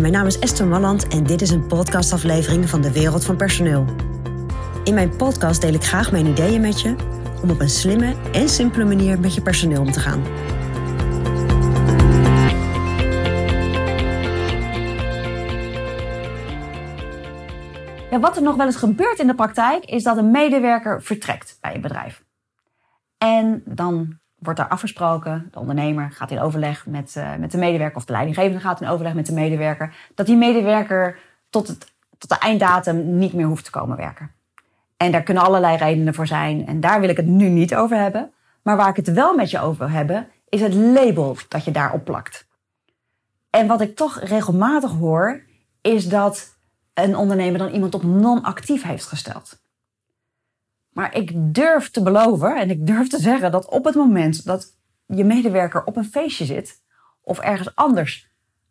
Mijn naam is Esther Malland en dit is een podcastaflevering van de Wereld van Personeel. In mijn podcast deel ik graag mijn ideeën met je om op een slimme en simpele manier met je personeel om te gaan. Ja, wat er nog wel eens gebeurt in de praktijk is dat een medewerker vertrekt bij een bedrijf. En dan wordt daar afgesproken, de ondernemer gaat in overleg met, uh, met de medewerker of de leidinggevende gaat in overleg met de medewerker, dat die medewerker tot, het, tot de einddatum niet meer hoeft te komen werken. En daar kunnen allerlei redenen voor zijn en daar wil ik het nu niet over hebben. Maar waar ik het wel met je over wil hebben, is het label dat je daarop plakt. En wat ik toch regelmatig hoor, is dat een ondernemer dan iemand op non-actief heeft gesteld. Maar ik durf te beloven en ik durf te zeggen dat op het moment dat je medewerker op een feestje zit of ergens anders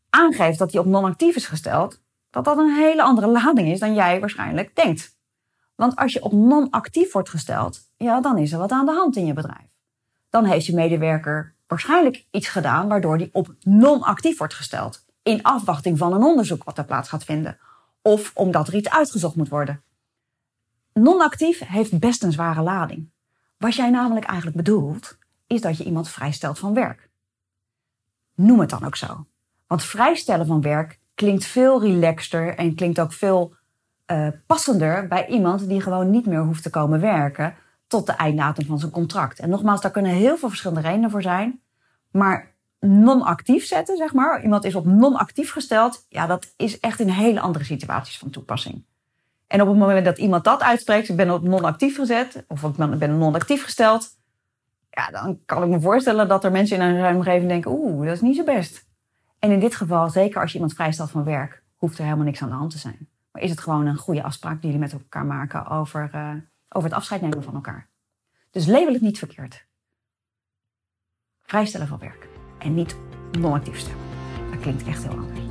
aangeeft dat hij op non-actief is gesteld, dat dat een hele andere lading is dan jij waarschijnlijk denkt. Want als je op non-actief wordt gesteld, ja, dan is er wat aan de hand in je bedrijf. Dan heeft je medewerker waarschijnlijk iets gedaan waardoor die op non-actief wordt gesteld. In afwachting van een onderzoek wat er plaats gaat vinden. Of omdat er iets uitgezocht moet worden. Non-actief heeft best een zware lading. Wat jij namelijk eigenlijk bedoelt, is dat je iemand vrijstelt van werk. Noem het dan ook zo. Want vrijstellen van werk klinkt veel relaxter en klinkt ook veel uh, passender bij iemand die gewoon niet meer hoeft te komen werken tot de einddatum van zijn contract. En nogmaals, daar kunnen heel veel verschillende redenen voor zijn. Maar non-actief zetten, zeg maar, iemand is op non-actief gesteld, ja, dat is echt in hele andere situaties van toepassing. En op het moment dat iemand dat uitspreekt, ik ben op non-actief gezet, of ik ben non-actief gesteld, ja, dan kan ik me voorstellen dat er mensen in een omgeving denken, oeh, dat is niet zo best. En in dit geval, zeker als je iemand vrijstelt van werk, hoeft er helemaal niks aan de hand te zijn. Maar is het gewoon een goede afspraak die jullie met elkaar maken over, uh, over het afscheid nemen van elkaar. Dus label het niet verkeerd. Vrijstellen van werk. En niet non-actief stemmen. Dat klinkt echt heel anders.